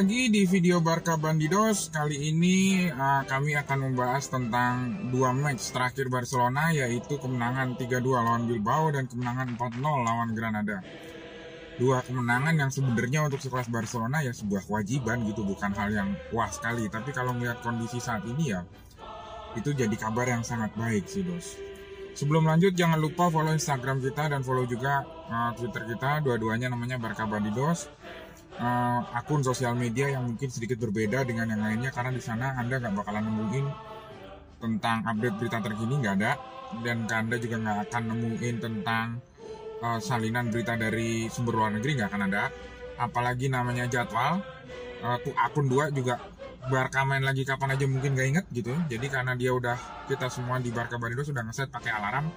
Lagi di video Barca Bandidos. Kali ini uh, kami akan membahas tentang dua match terakhir Barcelona yaitu kemenangan 3-2 lawan Bilbao dan kemenangan 4-0 lawan Granada. Dua kemenangan yang sebenarnya untuk sekelas Barcelona ya sebuah kewajiban gitu, bukan hal yang wah sekali. Tapi kalau melihat kondisi saat ini ya itu jadi kabar yang sangat baik sih, Dos. Sebelum lanjut jangan lupa follow Instagram kita dan follow juga uh, Twitter kita, dua-duanya namanya Barca Bandidos uh, akun sosial media yang mungkin sedikit berbeda dengan yang lainnya karena di sana anda nggak bakalan nemuin tentang update berita terkini nggak ada. Dan anda juga nggak akan nemuin tentang uh, salinan berita dari sumber luar negeri nggak akan ada. Apalagi namanya jadwal uh, tuh akun dua juga Barca main lagi kapan aja mungkin gak inget gitu. Jadi karena dia udah kita semua di Barca Barido sudah ngeset pakai alarm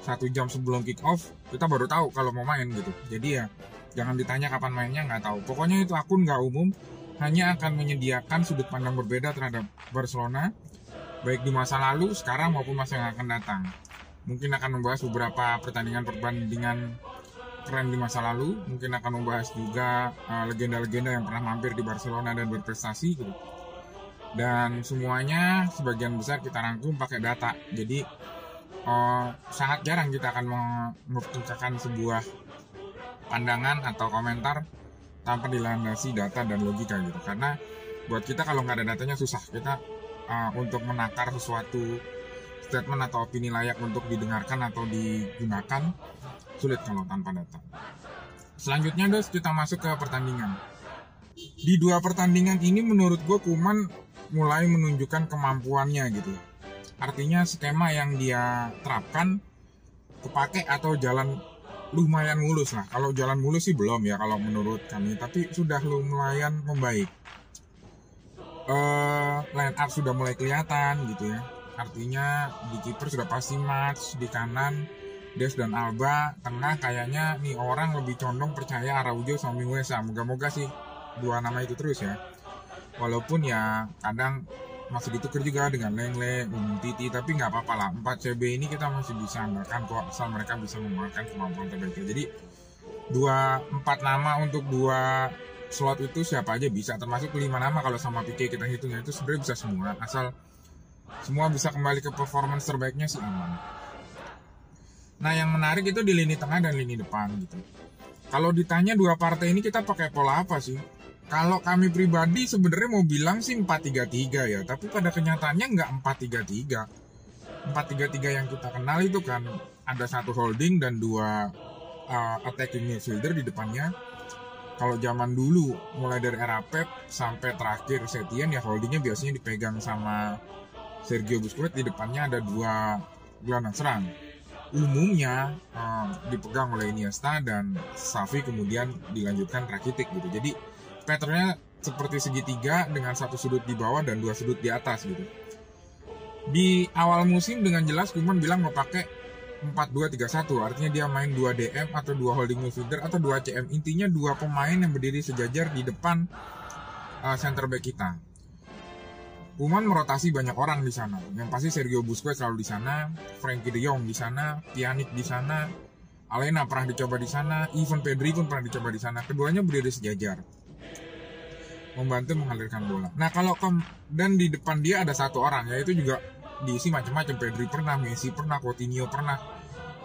satu jam sebelum kick off kita baru tahu kalau mau main gitu. Jadi ya Jangan ditanya kapan mainnya nggak tahu. Pokoknya itu akun nggak umum, hanya akan menyediakan sudut pandang berbeda terhadap Barcelona, baik di masa lalu, sekarang maupun masa yang akan datang. Mungkin akan membahas beberapa pertandingan perbandingan keren di masa lalu, mungkin akan membahas juga legenda legenda-legenda yang pernah mampir di Barcelona dan berprestasi gitu. Dan semuanya sebagian besar kita rangkum pakai data. Jadi uh, sangat jarang kita akan mengumpulkan sebuah pandangan atau komentar tanpa dilandasi data dan logika gitu. Karena buat kita kalau nggak ada datanya susah. Kita uh, untuk menakar sesuatu statement atau opini layak untuk didengarkan atau digunakan sulit kalau tanpa data. Selanjutnya dos kita masuk ke pertandingan. Di dua pertandingan ini menurut gue Kuman mulai menunjukkan kemampuannya gitu. Artinya skema yang dia terapkan kepake atau jalan lumayan mulus lah. Kalau jalan mulus sih belum ya kalau menurut kami, tapi sudah lumayan membaik. Uh, line up sudah mulai kelihatan gitu ya. Artinya di kiper sudah pasti match di kanan Des dan Alba, tengah kayaknya nih orang lebih condong percaya Araujo sama Minguesa. Moga-moga sih dua nama itu terus ya. Walaupun ya kadang masih ditukar juga dengan Lengle, Umum Titi, tapi nggak apa-apa lah. 4 CB ini kita masih bisa andalkan kok asal mereka bisa menggunakan kemampuan terbaiknya. Jadi dua empat nama untuk dua slot itu siapa aja bisa termasuk lima nama kalau sama PK kita hitungnya itu sebenarnya bisa semua asal semua bisa kembali ke performance terbaiknya sih aman. Nah yang menarik itu di lini tengah dan lini depan gitu. Kalau ditanya dua partai ini kita pakai pola apa sih? Kalau kami pribadi sebenarnya mau bilang sih 433 ya, tapi pada kenyataannya nggak 433. 433 yang kita kenal itu kan ada satu holding dan dua uh, attacking midfielder di depannya. Kalau zaman dulu mulai dari era Pep sampai terakhir Setien ya holdingnya biasanya dipegang sama Sergio Busquets di depannya ada dua gelandang serang. Umumnya uh, dipegang oleh Iniesta dan Safi kemudian dilanjutkan Rakitic gitu. Jadi patternnya seperti segitiga dengan satu sudut di bawah dan dua sudut di atas gitu. Di awal musim dengan jelas Kuman bilang mau pakai 4-2-3-1 artinya dia main 2 DM atau 2 holding midfielder atau 2 CM intinya dua pemain yang berdiri sejajar di depan uh, center back kita. Kuman merotasi banyak orang di sana. Yang pasti Sergio Busquets selalu di sana, Frankie De Jong di sana, Pjanic di sana, Alena pernah dicoba di sana, even Pedri pun pernah dicoba di sana. Keduanya berdiri sejajar membantu mengalirkan bola. Nah kalau kom dan di depan dia ada satu orang yaitu juga diisi macam-macam Pedri pernah, Messi pernah, Coutinho pernah,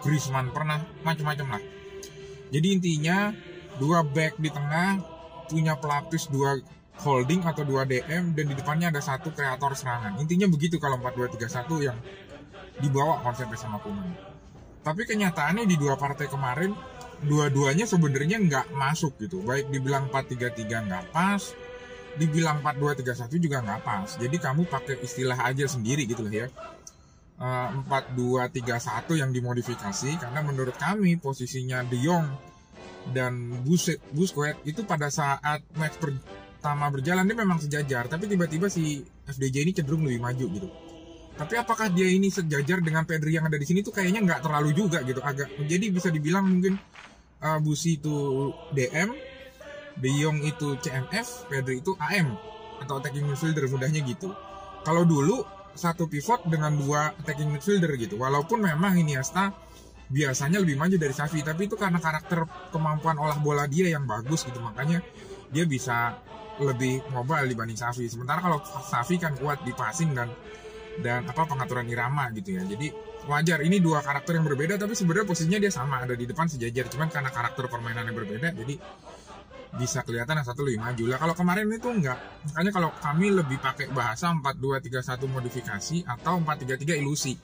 Griezmann pernah, macam-macam lah. Jadi intinya dua back di tengah punya pelapis dua holding atau dua DM dan di depannya ada satu kreator serangan. Intinya begitu kalau 4-2-3-1 yang dibawa konsepnya sama Kuman. Tapi kenyataannya di dua partai kemarin dua-duanya sebenarnya nggak masuk gitu. Baik dibilang 4-3-3 nggak pas, dibilang 4231 juga nggak pas. Jadi kamu pakai istilah aja sendiri gitu lah ya. Uh, 4231 yang dimodifikasi karena menurut kami posisinya De Jong dan Buset Busquets itu pada saat match pertama berjalan dia memang sejajar tapi tiba-tiba si FDJ ini cenderung lebih maju gitu. Tapi apakah dia ini sejajar dengan Pedri yang ada di sini tuh kayaknya nggak terlalu juga gitu agak jadi bisa dibilang mungkin uh, Busi itu DM De Jong itu CMF, Pedri itu AM atau attacking midfielder mudahnya gitu. Kalau dulu satu pivot dengan dua attacking midfielder gitu. Walaupun memang Iniesta biasanya lebih maju dari Xavi, tapi itu karena karakter kemampuan olah bola dia yang bagus gitu. Makanya dia bisa lebih mobile dibanding Safi. Sementara kalau Safi kan kuat di passing dan dan apa pengaturan irama gitu ya. Jadi wajar ini dua karakter yang berbeda tapi sebenarnya posisinya dia sama ada di depan sejajar cuman karena karakter permainannya berbeda jadi bisa kelihatan yang satu lebih maju lah kalau kemarin itu enggak. Makanya kalau kami lebih pakai bahasa 4231 modifikasi atau 433 ilusi.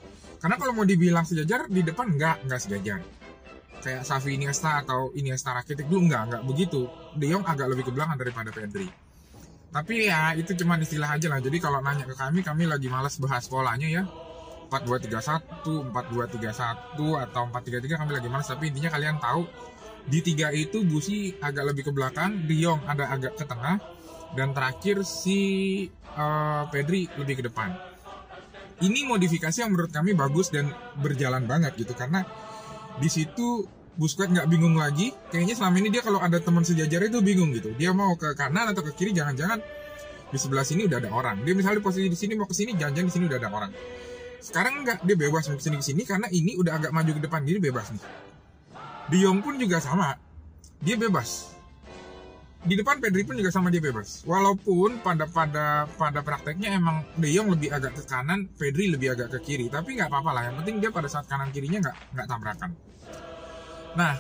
Karena kalau mau dibilang sejajar di depan enggak enggak sejajar. Kayak Safi Iniesta atau Iniesta Rakitic dulu enggak enggak begitu. De Jong agak lebih ke belakang daripada Pedri. Tapi ya itu cuma istilah aja lah. Jadi kalau nanya ke kami kami lagi malas bahas polanya ya. 4231, 4231 atau 433 kami lagi malas. Tapi intinya kalian tahu di tiga itu Busi agak lebih ke belakang, Diong ada agak ke tengah dan terakhir si uh, Pedri lebih ke depan. Ini modifikasi yang menurut kami bagus dan berjalan banget gitu karena di situ Busquets nggak bingung lagi. Kayaknya selama ini dia kalau ada teman sejajar itu bingung gitu. Dia mau ke kanan atau ke kiri jangan-jangan di sebelah sini udah ada orang. Dia misalnya posisi di sini mau ke sini jangan-jangan di sini udah ada orang sekarang enggak, dia bebas mau ke sini ke sini karena ini udah agak maju ke depan, jadi bebas nih. De pun juga sama, dia bebas. Di depan Pedri pun juga sama dia bebas. Walaupun pada pada pada prakteknya emang De lebih agak ke kanan, Pedri lebih agak ke kiri. Tapi nggak apa-apa lah. Yang penting dia pada saat kanan kirinya nggak nggak tabrakan. Nah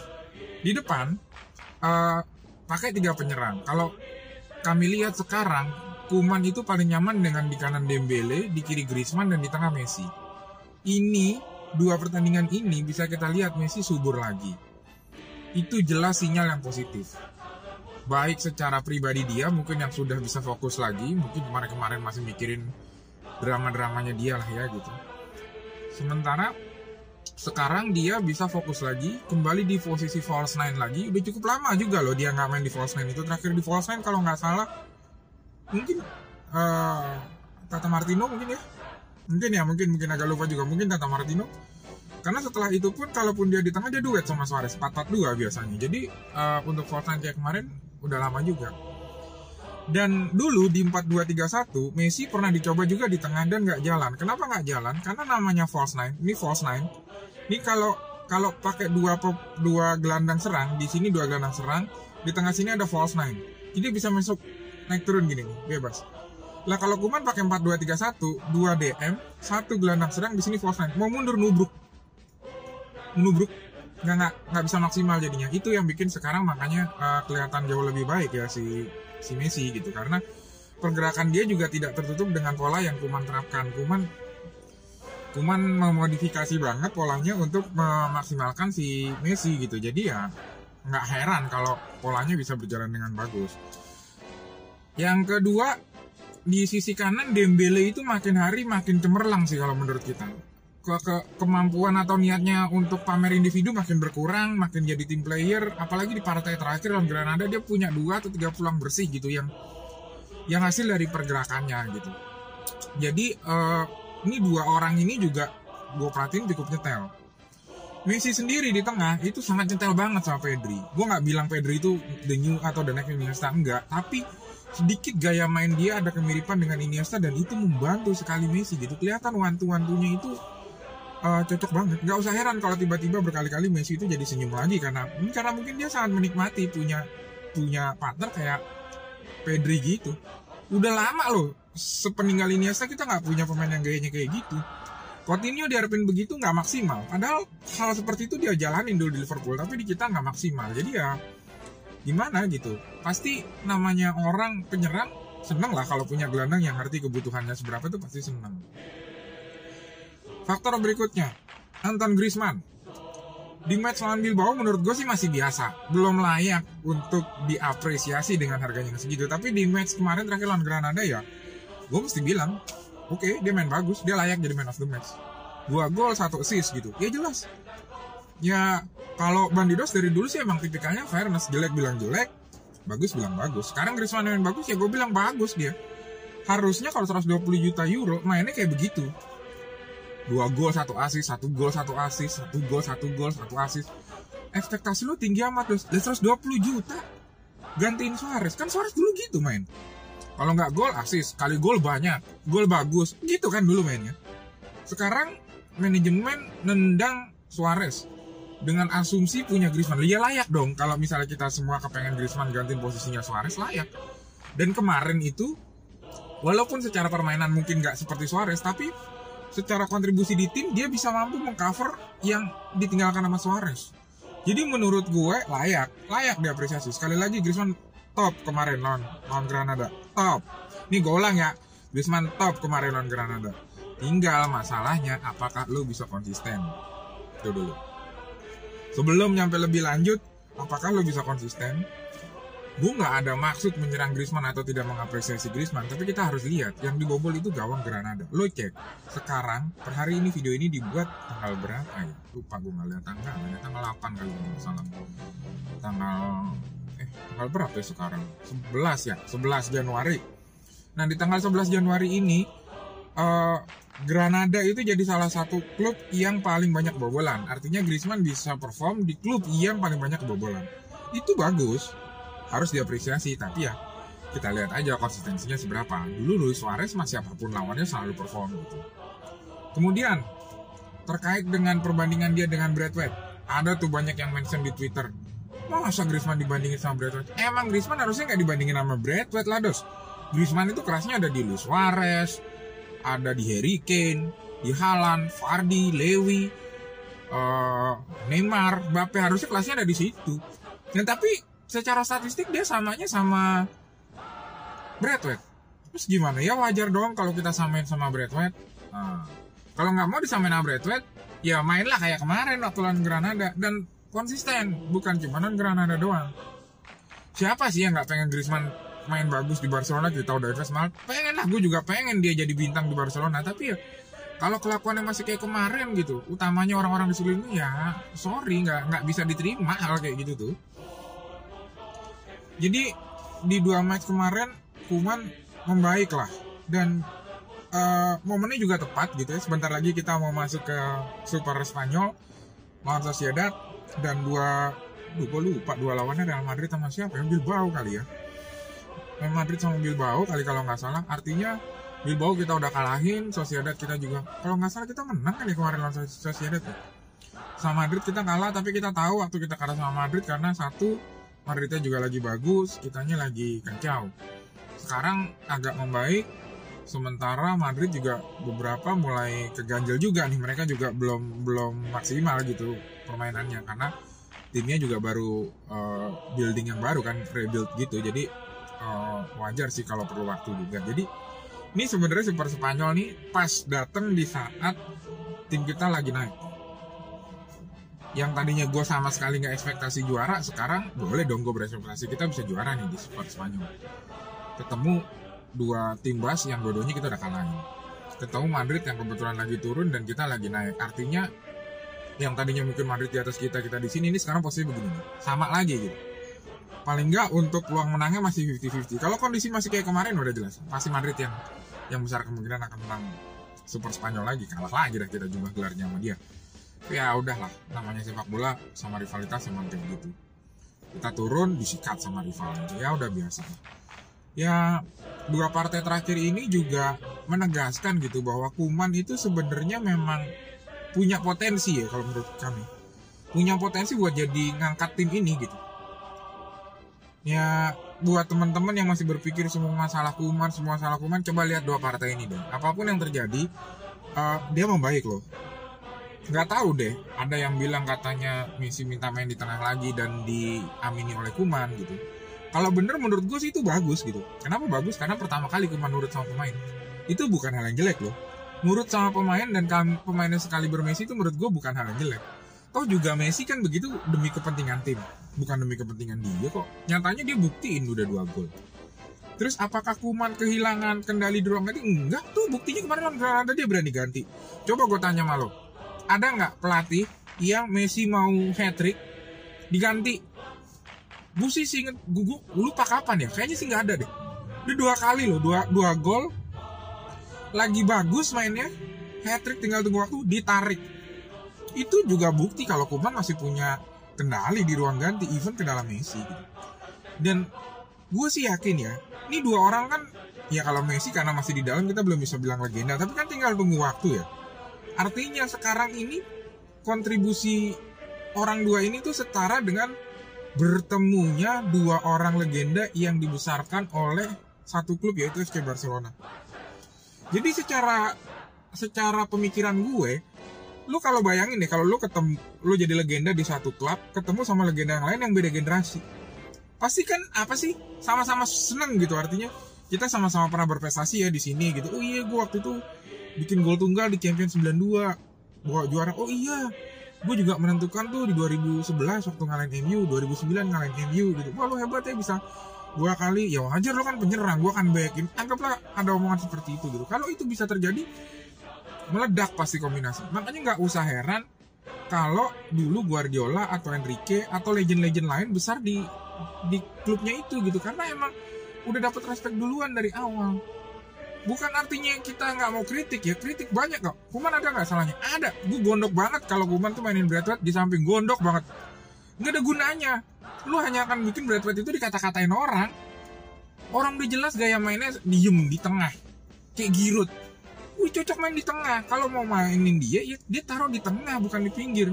di depan uh, pakai tiga penyerang. Kalau kami lihat sekarang Kuman itu paling nyaman dengan di kanan Dembele, di kiri Griezmann dan di tengah Messi. Ini dua pertandingan ini bisa kita lihat Messi subur lagi. Itu jelas sinyal yang positif. Baik secara pribadi dia mungkin yang sudah bisa fokus lagi, mungkin kemarin-kemarin masih mikirin drama-dramanya dia lah ya gitu. Sementara sekarang dia bisa fokus lagi kembali di posisi false nine lagi udah cukup lama juga loh dia nggak main di false nine itu terakhir di false nine kalau nggak salah mungkin uh, Tata Martino mungkin ya mungkin ya mungkin mungkin agak lupa juga mungkin Tata Martino karena setelah itu pun kalaupun dia di tengah dia duet sama Suarez 4-4-2 biasanya. Jadi uh, untuk Fortnite kayak kemarin udah lama juga. Dan dulu di 4-2-3-1 Messi pernah dicoba juga di tengah dan nggak jalan. Kenapa nggak jalan? Karena namanya false nine. Ini false nine. Ini kalau kalau pakai dua dua gelandang serang di sini dua gelandang serang di tengah sini ada false nine. Jadi bisa masuk naik turun gini nih, bebas. Lah kalau Kuman pakai 4 2 3 1, 2 DM, satu gelandang serang di sini false nine. Mau mundur nubruk. Nubruk nggak nggak nggak bisa maksimal jadinya. Itu yang bikin sekarang makanya uh, kelihatan jauh lebih baik ya si si Messi gitu karena pergerakan dia juga tidak tertutup dengan pola yang Kuman terapkan. Kuman Kuman memodifikasi banget polanya untuk memaksimalkan si Messi gitu. Jadi ya nggak heran kalau polanya bisa berjalan dengan bagus. Yang kedua, di sisi kanan Dembele itu makin hari makin cemerlang sih kalau menurut kita. Ke, ke kemampuan atau niatnya untuk pamer individu makin berkurang, makin jadi tim player, apalagi di partai terakhir lawan Granada dia punya dua atau tiga pulang bersih gitu yang yang hasil dari pergerakannya gitu. Jadi uh, ini dua orang ini juga gue perhatiin cukup nyetel. Messi sendiri di tengah itu sangat nyetel banget sama Pedri. Gue nggak bilang Pedri itu the new atau the next Iniesta enggak, tapi sedikit gaya main dia ada kemiripan dengan Iniesta dan itu membantu sekali Messi gitu kelihatan wantu-wantunya itu uh, cocok banget. Nggak usah heran kalau tiba-tiba berkali-kali Messi itu jadi senyum lagi karena karena mungkin dia sangat menikmati punya punya partner kayak Pedri gitu. Udah lama loh sepeninggal Iniesta kita nggak punya pemain yang gayanya kayak gitu. Coutinho diharapin begitu nggak maksimal. Padahal hal seperti itu dia jalanin dulu di Liverpool tapi di kita nggak maksimal. Jadi ya gimana gitu. Pasti namanya orang penyerang seneng lah kalau punya gelandang yang ngerti kebutuhannya seberapa itu pasti seneng faktor berikutnya Anton Griezmann. Di match lawan Bilbao menurut gue sih masih biasa. Belum layak untuk diapresiasi dengan harganya segitu. Tapi di match kemarin terakhir lawan Granada ya gue mesti bilang oke okay, dia main bagus dia layak jadi man of the match. Dua gol satu assist gitu. Ya jelas. Ya kalau Bandidos dari dulu sih emang tipikalnya fairness. Jelek bilang jelek bagus bilang bagus. Sekarang Griezmann main bagus ya gue bilang bagus dia. Harusnya kalau 120 juta euro mainnya kayak begitu dua gol satu asis satu gol satu asis satu gol satu gol satu asis ekspektasi lu tinggi amat terus 120 juta. Gantiin Suarez. Kan Suarez dulu gitu main. Kalau nggak gol asis kali gol banyak. Gol bagus. Gitu kan dulu mainnya. Sekarang manajemen nendang Suarez. Dengan asumsi punya Griezmann. Ya layak dong. Kalau misalnya kita semua kepengen Griezmann gantiin posisinya Suarez layak. Dan kemarin itu walaupun secara permainan mungkin nggak seperti Suarez tapi secara kontribusi di tim dia bisa mampu mengcover yang ditinggalkan sama Suarez. Jadi menurut gue layak, layak diapresiasi. Sekali lagi Griezmann top kemarin lawan lawan Granada. Top. Ini gue ya. Griezmann top kemarin lawan Granada. Tinggal masalahnya apakah lo bisa konsisten. Itu dulu sebelum nyampe lebih lanjut apakah lo bisa konsisten gue nggak ada maksud menyerang Griezmann atau tidak mengapresiasi Griezmann tapi kita harus lihat yang dibobol itu gawang Granada. Lo cek sekarang per hari ini video ini dibuat tanggal berapa ya? Lupa gue nggak lihat tanggal ya tanggal 8 kali ini salah. Tanggal eh tanggal berapa ya sekarang? 11 ya 11 Januari. Nah di tanggal 11 Januari ini uh, Granada itu jadi salah satu klub yang paling banyak kebobolan. Artinya Griezmann bisa perform di klub yang paling banyak kebobolan. Itu bagus, harus diapresiasi. Tapi ya kita lihat aja konsistensinya seberapa. Dulu Luis Suarez masih apa pun lawannya selalu perform gitu. Kemudian terkait dengan perbandingan dia dengan Bradway, ada tuh banyak yang mention di Twitter. Masa Griezmann dibandingin sama Bradway? Emang Griezmann harusnya nggak dibandingin sama Bradway lah dos. Griezmann itu kerasnya ada di Luis Suarez, ada di Harry Kane, di Haaland, Vardy, Lewi, uh, Neymar, Mbappe harusnya kelasnya ada di situ. Dan tapi secara statistik dia samanya sama Bradway. Terus gimana? Ya wajar dong kalau kita samain sama Bradway. Nah, kalau nggak mau disamain sama Bradway, ya mainlah kayak kemarin waktu lawan Granada dan konsisten, bukan cuma non Granada doang. Siapa sih yang nggak pengen Griezmann main bagus di Barcelona kita udah mal pengen lah gue juga pengen dia jadi bintang di Barcelona tapi ya kalau kelakuannya masih kayak kemarin gitu utamanya orang-orang di sekelilingnya ya sorry nggak nggak bisa diterima hal kayak gitu tuh jadi di dua match kemarin Kuman membaik lah. Dan uh, momennya juga tepat gitu ya. Sebentar lagi kita mau masuk ke Super Spanyol lawan Sociedad. Dan dua lupa lupa dua lawannya Real Madrid sama siapa ya? Bilbao kali ya. Real Madrid sama Bilbao kali kalau nggak salah. Artinya Bilbao kita udah kalahin Sociedad kita juga. Kalau nggak salah kita menang kan ya kemarin lawan Sociedad ya. Sama Madrid kita kalah tapi kita tahu waktu kita kalah sama Madrid karena satu Madridnya juga lagi bagus kitanya lagi kacau. Sekarang agak membaik sementara Madrid juga beberapa mulai keganjel juga nih. Mereka juga belum belum maksimal gitu permainannya karena timnya juga baru uh, building yang baru kan rebuild gitu. Jadi uh, wajar sih kalau perlu waktu juga. Jadi ini sebenarnya Super Spanyol nih pas datang di saat tim kita lagi naik yang tadinya gue sama sekali nggak ekspektasi juara sekarang boleh dong gue berekspektasi kita bisa juara nih di Super Spanyol. Ketemu dua tim bas yang dua-duanya kita udah kalahin. Ketemu Madrid yang kebetulan lagi turun dan kita lagi naik. Artinya yang tadinya mungkin Madrid di atas kita kita di sini ini sekarang posisi begini sama lagi gitu. Paling nggak untuk peluang menangnya masih 50-50 kalau kondisi masih kayak kemarin udah jelas. Pasti Madrid yang yang besar kemungkinan akan menang Super Spanyol lagi. Kalah lagi dah kita jumlah gelarnya sama dia ya udahlah. Namanya sepak bola sama rivalitas emang kayak gitu. Kita turun disikat sama rival ya udah biasa. Ya dua partai terakhir ini juga menegaskan gitu bahwa Kuman itu sebenarnya memang punya potensi ya kalau menurut kami. Punya potensi buat jadi ngangkat tim ini gitu. Ya buat teman-teman yang masih berpikir semua masalah kuman semua masalah kuman coba lihat dua partai ini deh. Apa pun yang terjadi uh, dia membaik loh nggak tahu deh. Ada yang bilang katanya misi minta main di tengah lagi dan diamini oleh kuman gitu. Kalau bener menurut gue sih itu bagus gitu. Kenapa bagus? Karena pertama kali kuman nurut sama pemain. Itu bukan hal yang jelek loh. Nurut sama pemain dan pemainnya sekali bermesi itu menurut gue bukan hal yang jelek. Toh juga Messi kan begitu demi kepentingan tim, bukan demi kepentingan dia kok. Nyatanya dia buktiin udah dua gol. Terus apakah Kuman kehilangan kendali di ruang ganti? Enggak tuh buktinya kemarin lawan dia berani ganti. Coba gue tanya malo, ada nggak pelatih yang Messi mau hat trick diganti? Gue sih inget, gue, lupa kapan ya, kayaknya sih nggak ada deh. Dia dua kali loh, dua, dua gol, lagi bagus mainnya, hat trick tinggal tunggu waktu, ditarik itu juga bukti kalau Kuman masih punya kendali di ruang ganti even ke dalam Messi gitu. Dan gue sih yakin ya, ini dua orang kan ya kalau Messi karena masih di dalam kita belum bisa bilang legenda, tapi kan tinggal tunggu waktu ya. Artinya sekarang ini kontribusi orang dua ini tuh setara dengan bertemunya dua orang legenda yang dibesarkan oleh satu klub yaitu FC Barcelona. Jadi secara secara pemikiran gue, lu kalau bayangin deh kalau lu ketemu lu jadi legenda di satu klub, ketemu sama legenda yang lain yang beda generasi. Pasti kan apa sih? Sama-sama seneng gitu artinya kita sama-sama pernah berprestasi ya di sini gitu. Oh iya, gue waktu itu bikin gol tunggal di Champions 92 bawa juara. Oh iya, gue juga menentukan tuh di 2011 waktu ngalahin MU 2009 ngalahin MU gitu. Wah lu hebat ya bisa dua kali. Ya wajar lo kan penyerang. Gue akan baikin anggaplah ada omongan seperti itu gitu. Kalau itu bisa terjadi meledak pasti kombinasi. Makanya nggak usah heran kalau dulu Guardiola atau Enrique atau legend-legend lain besar di di klubnya itu gitu. Karena emang udah dapat respect duluan dari awal bukan artinya kita nggak mau kritik ya kritik banyak kok. Kuman ada nggak salahnya? Ada. Gue gondok banget kalau Kuman tuh mainin Bradford di samping. Gondok banget. Nggak ada gunanya. Lu hanya akan bikin Bradford itu dikata-katain orang. Orang udah jelas gaya mainnya diem di tengah. Kayak Giroud Wih cocok main di tengah. Kalau mau mainin dia ya dia taruh di tengah bukan di pinggir.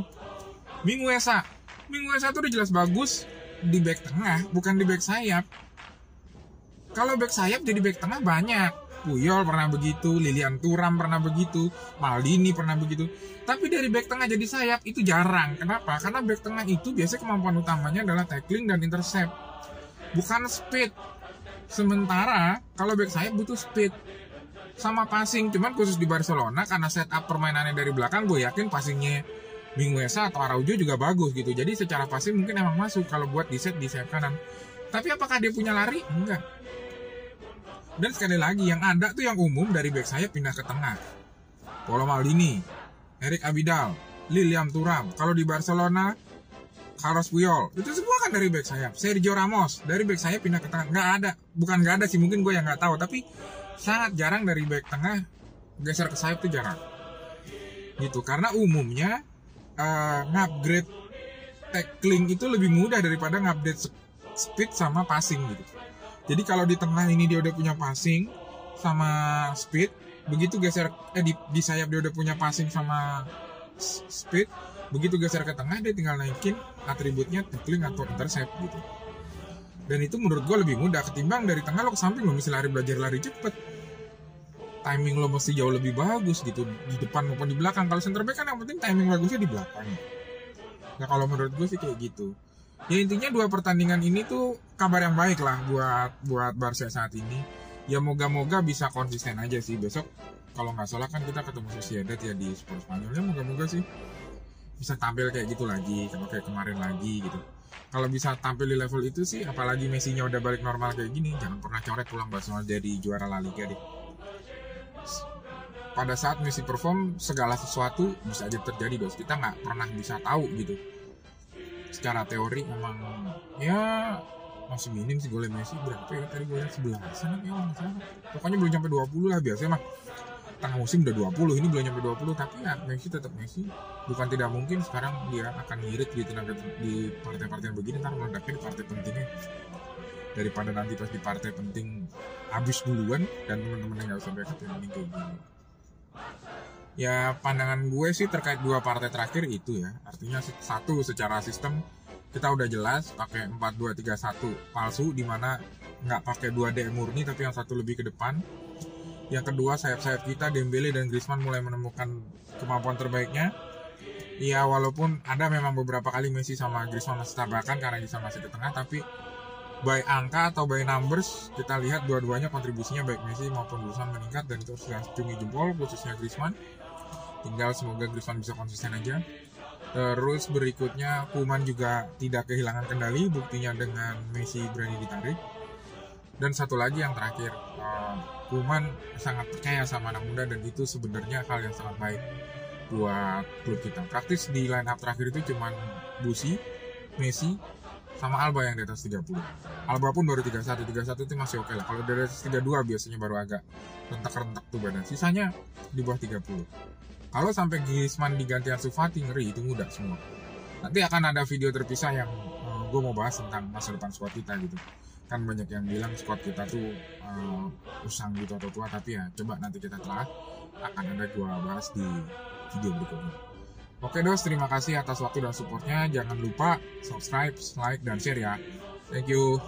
Minguesa Minguesa tuh udah jelas bagus di back tengah bukan di back sayap. Kalau back sayap jadi back tengah banyak Puyol pernah begitu, Lilian Turam pernah begitu, Maldini pernah begitu. Tapi dari back tengah jadi sayap itu jarang. Kenapa? Karena back tengah itu biasanya kemampuan utamanya adalah tackling dan intercept. Bukan speed. Sementara kalau back sayap butuh speed sama passing. Cuman khusus di Barcelona karena setup permainannya dari belakang, gue yakin passingnya Minguesa atau Araujo juga bagus gitu. Jadi secara passing mungkin emang masuk kalau buat di set di sayap kanan. Tapi apakah dia punya lari? Enggak dan sekali lagi yang ada tuh yang umum dari back sayap pindah ke tengah. Paulo Maldini, Erik Abidal, Lilian Turam. Kalau di Barcelona, Carlos Puyol. Itu semua kan dari back sayap. Sergio Ramos dari back sayap pindah ke tengah. Nggak ada. Bukan nggak ada sih, mungkin gue yang nggak tahu. Tapi sangat jarang dari back tengah geser ke sayap tuh jarang. Gitu. Karena umumnya uh, ngupgrade tackling itu lebih mudah daripada ngupgrade speed sama passing gitu. Jadi kalau di tengah ini dia udah punya passing sama speed, begitu geser eh di, di sayap dia udah punya passing sama speed, begitu geser ke tengah dia tinggal naikin atributnya tackling atau intercept gitu. Dan itu menurut gue lebih mudah ketimbang dari tengah lo ke samping lo mesti lari belajar lari cepet. Timing lo mesti jauh lebih bagus gitu di depan maupun di belakang. Kalau center back kan yang penting timing bagusnya di belakang. Nah kalau menurut gue sih kayak gitu ya intinya dua pertandingan ini tuh kabar yang baik lah buat buat Barca saat ini. Ya moga-moga bisa konsisten aja sih. Besok kalau nggak salah kan kita ketemu Sociedad ya di Spurs Spanyol. Ya moga-moga sih bisa tampil kayak gitu lagi kalau kayak kemarin lagi gitu. Kalau bisa tampil di level itu sih apalagi Messi-nya udah balik normal kayak gini jangan pernah coret pulang Barcelona jadi juara La Liga deh. Pada saat Messi perform segala sesuatu bisa aja terjadi bos. Kita nggak pernah bisa tahu gitu secara teori memang ya masih minim sih golnya Messi. Berapa ya? Tadi gue lihat sebelah sana ya salah. Pokoknya belum sampai 20 lah biasanya mah. Tengah musim udah 20 ini belum sampai 20 tapi ya Messi tetap Messi. Bukan tidak mungkin sekarang dia akan ngirit di tenaga di partai-partai begini ntar meledaknya di partai pentingnya. Daripada nanti pas di partai penting habis duluan dan teman-teman yang nggak yang mending kayak gini ya pandangan gue sih terkait dua partai terakhir itu ya. Artinya satu secara sistem kita udah jelas pakai 4-2-3-1 palsu di mana nggak pakai 2D murni tapi yang satu lebih ke depan. Yang kedua sayap-sayap kita Dembele dan Griezmann mulai menemukan kemampuan terbaiknya. Ya walaupun ada memang beberapa kali Messi sama Griezmann masih tabrakan karena bisa masih di tengah tapi by angka atau by numbers kita lihat dua-duanya kontribusinya baik Messi maupun Griezmann meningkat dan itu harus cungi jempol khususnya Griezmann. Tinggal semoga Griezmann bisa konsisten aja. Terus berikutnya Kuman juga tidak kehilangan kendali buktinya dengan Messi berani ditarik. Dan satu lagi yang terakhir uh, Kuman sangat percaya sama anak muda dan itu sebenarnya hal yang sangat baik buat klub kita. Praktis di line up terakhir itu cuman Busi Messi sama Alba yang di atas 30 Alba pun baru 31 31 itu masih oke okay lah kalau dari atas 32 biasanya baru agak rentak-rentak tuh badan sisanya di bawah 30 kalau sampai Griezmann diganti Ansu Fati ngeri itu mudah semua. Nanti akan ada video terpisah yang uh, eh, gue mau bahas tentang masa depan squad kita gitu. Kan banyak yang bilang squad kita tuh uh, usang gitu atau tua tapi ya coba nanti kita telah akan ada gue bahas di video berikutnya. Oke dos, terima kasih atas waktu dan supportnya. Jangan lupa subscribe, like, dan share ya. Thank you.